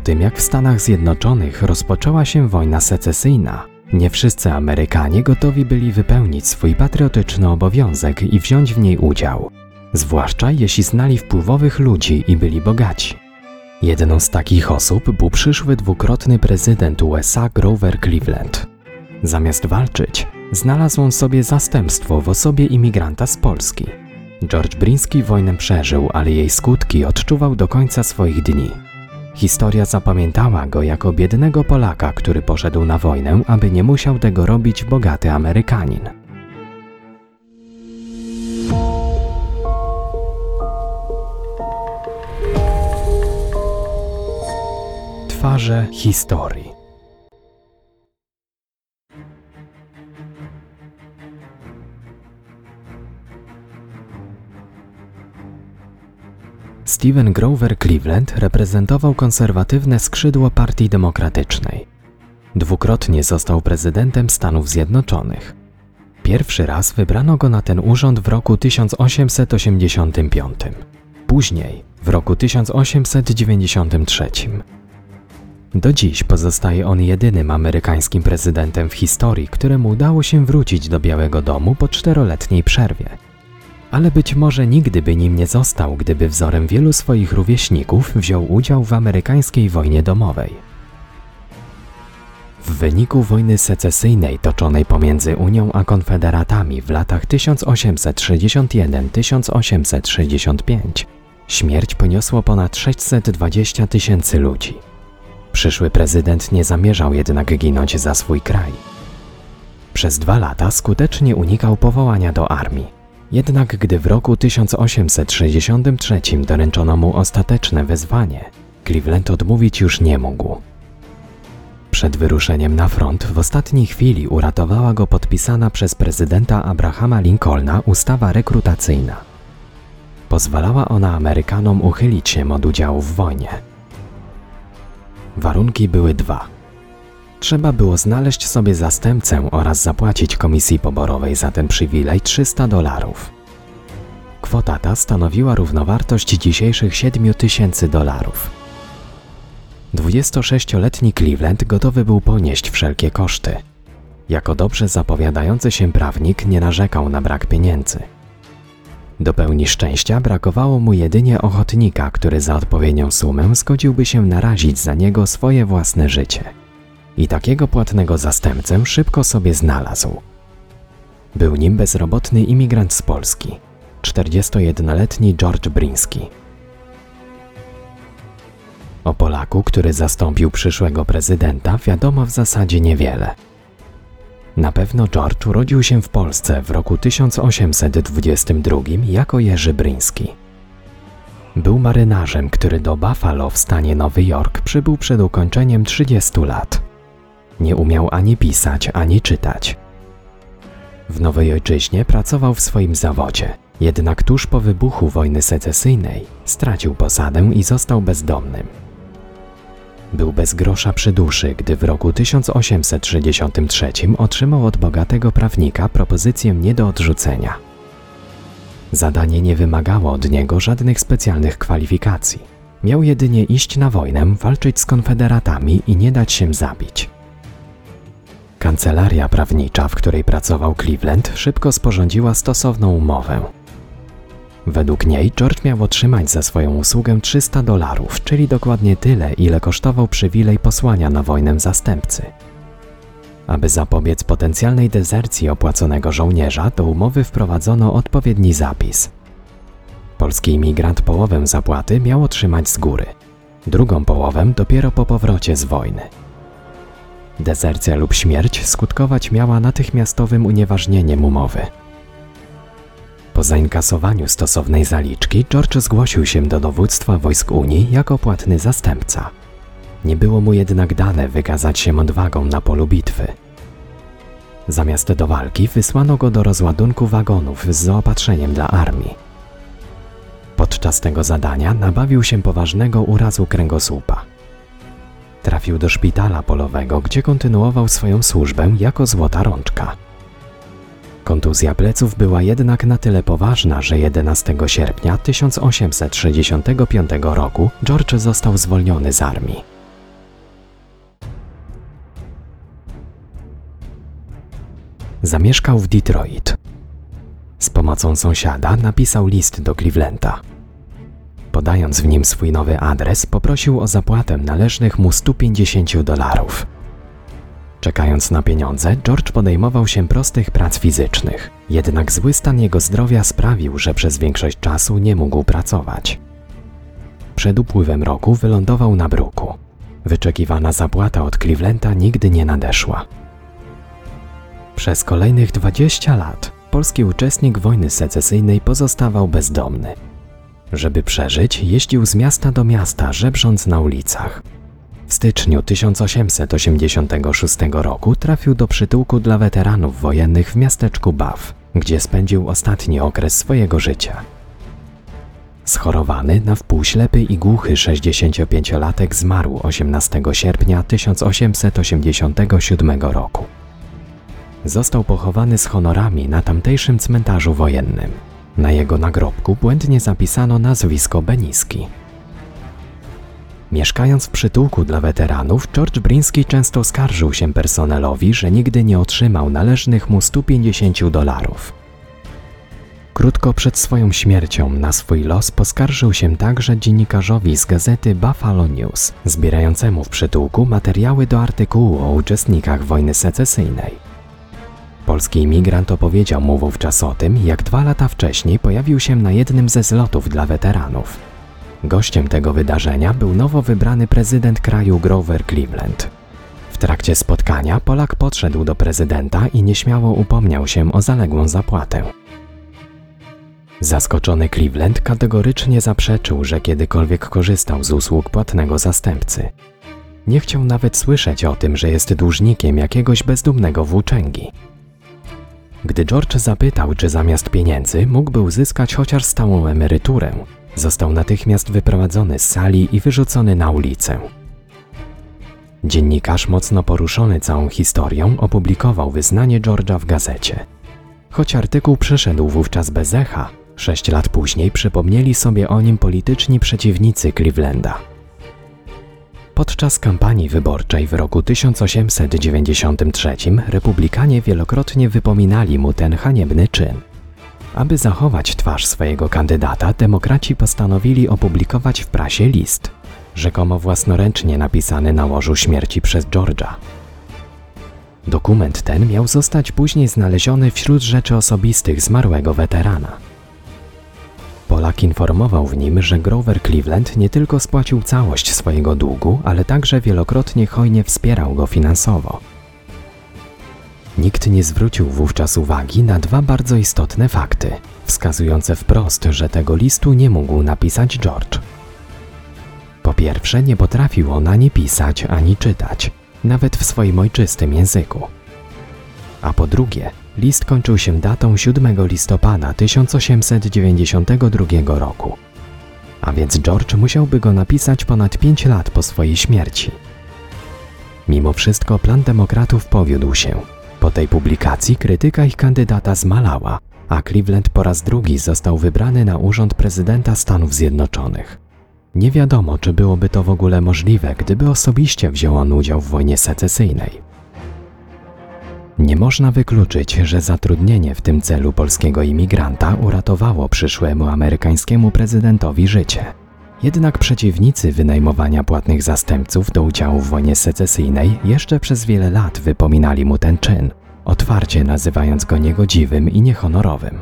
Po tym jak w Stanach Zjednoczonych rozpoczęła się wojna secesyjna, nie wszyscy Amerykanie gotowi byli wypełnić swój patriotyczny obowiązek i wziąć w niej udział, zwłaszcza jeśli znali wpływowych ludzi i byli bogaci. Jedną z takich osób był przyszły dwukrotny prezydent USA Grover Cleveland. Zamiast walczyć, znalazł on sobie zastępstwo w osobie imigranta z Polski. George Briński wojnę przeżył, ale jej skutki odczuwał do końca swoich dni. Historia zapamiętała go jako biednego Polaka, który poszedł na wojnę, aby nie musiał tego robić bogaty Amerykanin. Twarze historii. Stephen Grover Cleveland reprezentował konserwatywne skrzydło Partii Demokratycznej. Dwukrotnie został prezydentem Stanów Zjednoczonych. Pierwszy raz wybrano go na ten urząd w roku 1885, później w roku 1893. Do dziś pozostaje on jedynym amerykańskim prezydentem w historii, któremu udało się wrócić do Białego Domu po czteroletniej przerwie ale być może nigdy by nim nie został, gdyby wzorem wielu swoich rówieśników wziął udział w amerykańskiej wojnie domowej. W wyniku wojny secesyjnej toczonej pomiędzy Unią a Konfederatami w latach 1861-1865 śmierć poniosło ponad 620 tysięcy ludzi. Przyszły prezydent nie zamierzał jednak ginąć za swój kraj. Przez dwa lata skutecznie unikał powołania do armii jednak gdy w roku 1863 doręczono mu ostateczne wezwanie, Cleveland odmówić już nie mógł. Przed wyruszeniem na front w ostatniej chwili uratowała go podpisana przez prezydenta Abrahama Lincolna ustawa rekrutacyjna. Pozwalała ona Amerykanom uchylić się od udziału w wojnie. Warunki były dwa – Trzeba było znaleźć sobie zastępcę oraz zapłacić komisji poborowej za ten przywilej 300 dolarów. Kwota ta stanowiła równowartość dzisiejszych 7 tysięcy dolarów. 26-letni Cleveland gotowy był ponieść wszelkie koszty. Jako dobrze zapowiadający się prawnik nie narzekał na brak pieniędzy. Do pełni szczęścia brakowało mu jedynie ochotnika, który za odpowiednią sumę zgodziłby się narazić za niego swoje własne życie i takiego płatnego zastępcę szybko sobie znalazł. Był nim bezrobotny imigrant z Polski, 41-letni George Briński. O Polaku, który zastąpił przyszłego prezydenta, wiadomo w zasadzie niewiele. Na pewno George urodził się w Polsce w roku 1822 jako Jerzy Bryński. Był marynarzem, który do Buffalo w stanie Nowy Jork przybył przed ukończeniem 30 lat. Nie umiał ani pisać, ani czytać. W Nowej Ojczyźnie pracował w swoim zawodzie, jednak tuż po wybuchu wojny secesyjnej stracił posadę i został bezdomnym. Był bez grosza przy duszy, gdy w roku 1863 otrzymał od bogatego prawnika propozycję nie do odrzucenia. Zadanie nie wymagało od niego żadnych specjalnych kwalifikacji. Miał jedynie iść na wojnę, walczyć z konfederatami i nie dać się zabić. Kancelaria prawnicza, w której pracował Cleveland, szybko sporządziła stosowną umowę. Według niej George miał otrzymać za swoją usługę 300 dolarów, czyli dokładnie tyle, ile kosztował przywilej posłania na wojnę zastępcy. Aby zapobiec potencjalnej dezercji opłaconego żołnierza, do umowy wprowadzono odpowiedni zapis. Polski imigrant połowę zapłaty miał otrzymać z góry, drugą połowę dopiero po powrocie z wojny. Dezercja lub śmierć skutkować miała natychmiastowym unieważnieniem umowy. Po zainkasowaniu stosownej zaliczki George zgłosił się do dowództwa wojsk Unii jako płatny zastępca. Nie było mu jednak dane wykazać się odwagą na polu bitwy. Zamiast do walki wysłano go do rozładunku wagonów z zaopatrzeniem dla armii. Podczas tego zadania nabawił się poważnego urazu kręgosłupa. Trafił do szpitala polowego, gdzie kontynuował swoją służbę jako złota rączka. Kontuzja pleców była jednak na tyle poważna, że 11 sierpnia 1865 roku George został zwolniony z armii. Zamieszkał w Detroit. Z pomocą sąsiada napisał list do Clevelanda. Podając w nim swój nowy adres, poprosił o zapłatę należnych mu 150 dolarów. Czekając na pieniądze, George podejmował się prostych prac fizycznych. Jednak zły stan jego zdrowia sprawił, że przez większość czasu nie mógł pracować. Przed upływem roku wylądował na bruku. Wyczekiwana zapłata od Clevelanda nigdy nie nadeszła. Przez kolejnych 20 lat polski uczestnik wojny secesyjnej pozostawał bezdomny. Żeby przeżyć, jeździł z miasta do miasta, żebrząc na ulicach. W styczniu 1886 roku trafił do przytułku dla weteranów wojennych w miasteczku Bath, gdzie spędził ostatni okres swojego życia. Schorowany, na wpół ślepy i głuchy 65-latek zmarł 18 sierpnia 1887 roku. Został pochowany z honorami na tamtejszym cmentarzu wojennym. Na jego nagrobku błędnie zapisano nazwisko Beniski. Mieszkając w przytułku dla weteranów, George Briński często skarżył się personelowi, że nigdy nie otrzymał należnych mu 150 dolarów. Krótko przed swoją śmiercią na swój los poskarżył się także dziennikarzowi z gazety Buffalo News, zbierającemu w przytułku materiały do artykułu o uczestnikach wojny secesyjnej. Polski imigrant opowiedział mu wówczas o tym, jak dwa lata wcześniej pojawił się na jednym ze zlotów dla weteranów. Gościem tego wydarzenia był nowo wybrany prezydent kraju Grover Cleveland. W trakcie spotkania Polak podszedł do prezydenta i nieśmiało upomniał się o zaległą zapłatę. Zaskoczony Cleveland kategorycznie zaprzeczył, że kiedykolwiek korzystał z usług płatnego zastępcy. Nie chciał nawet słyszeć o tym, że jest dłużnikiem jakiegoś bezdumnego włóczęgi. Gdy George zapytał, czy zamiast pieniędzy mógłby uzyskać chociaż stałą emeryturę, został natychmiast wyprowadzony z sali i wyrzucony na ulicę. Dziennikarz, mocno poruszony całą historią, opublikował wyznanie George'a w gazecie. Choć artykuł przeszedł wówczas bez echa, sześć lat później przypomnieli sobie o nim polityczni przeciwnicy Clevelanda. Podczas kampanii wyborczej w roku 1893 republikanie wielokrotnie wypominali mu ten haniebny czyn. Aby zachować twarz swojego kandydata, demokraci postanowili opublikować w prasie list, rzekomo własnoręcznie napisany na łożu śmierci przez George'a. Dokument ten miał zostać później znaleziony wśród rzeczy osobistych zmarłego weterana. Polak informował w nim, że Grover Cleveland nie tylko spłacił całość swojego długu, ale także wielokrotnie hojnie wspierał go finansowo. Nikt nie zwrócił wówczas uwagi na dwa bardzo istotne fakty, wskazujące wprost, że tego listu nie mógł napisać George. Po pierwsze, nie potrafił on ani pisać, ani czytać, nawet w swoim ojczystym języku. A po drugie, list kończył się datą 7 listopada 1892 roku. A więc George musiałby go napisać ponad 5 lat po swojej śmierci. Mimo wszystko plan demokratów powiódł się. Po tej publikacji krytyka ich kandydata zmalała, a Cleveland po raz drugi został wybrany na urząd prezydenta Stanów Zjednoczonych. Nie wiadomo, czy byłoby to w ogóle możliwe, gdyby osobiście wziął on udział w wojnie secesyjnej. Nie można wykluczyć, że zatrudnienie w tym celu polskiego imigranta uratowało przyszłemu amerykańskiemu prezydentowi życie. Jednak przeciwnicy wynajmowania płatnych zastępców do udziału w wojnie secesyjnej jeszcze przez wiele lat wypominali mu ten czyn, otwarcie nazywając go niegodziwym i niehonorowym.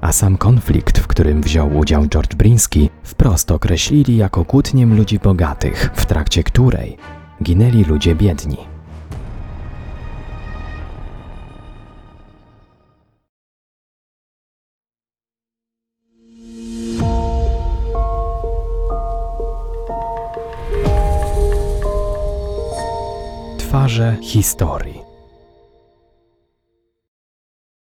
A sam konflikt, w którym wziął udział George Briński, wprost określili jako kłótnię ludzi bogatych, w trakcie której ginęli ludzie biedni. Twarze historii.